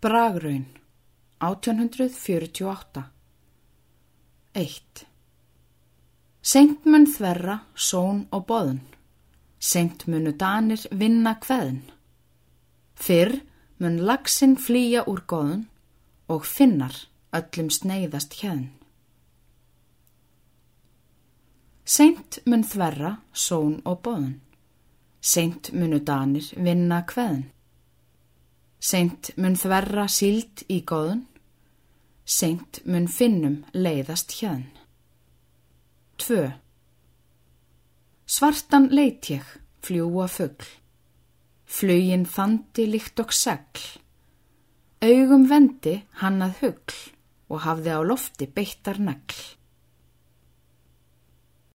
Bragraun 1848 1. Seint mun þverra, són og boðun. Seint munu danir vinna kveðin. Fyrr mun lagsinn flýja úr góðun og finnar öllum sneiðast hérn. Seint mun þverra, són og boðun. Seint munu danir vinna kveðin. Seint mun þverra síld í góðun, seint mun finnum leiðast hjön. 2. Svartan leit ég, fljúa fuggl, flugin þandi líkt og segl, augum vendi hann að huggl og hafði á lofti beittar negl.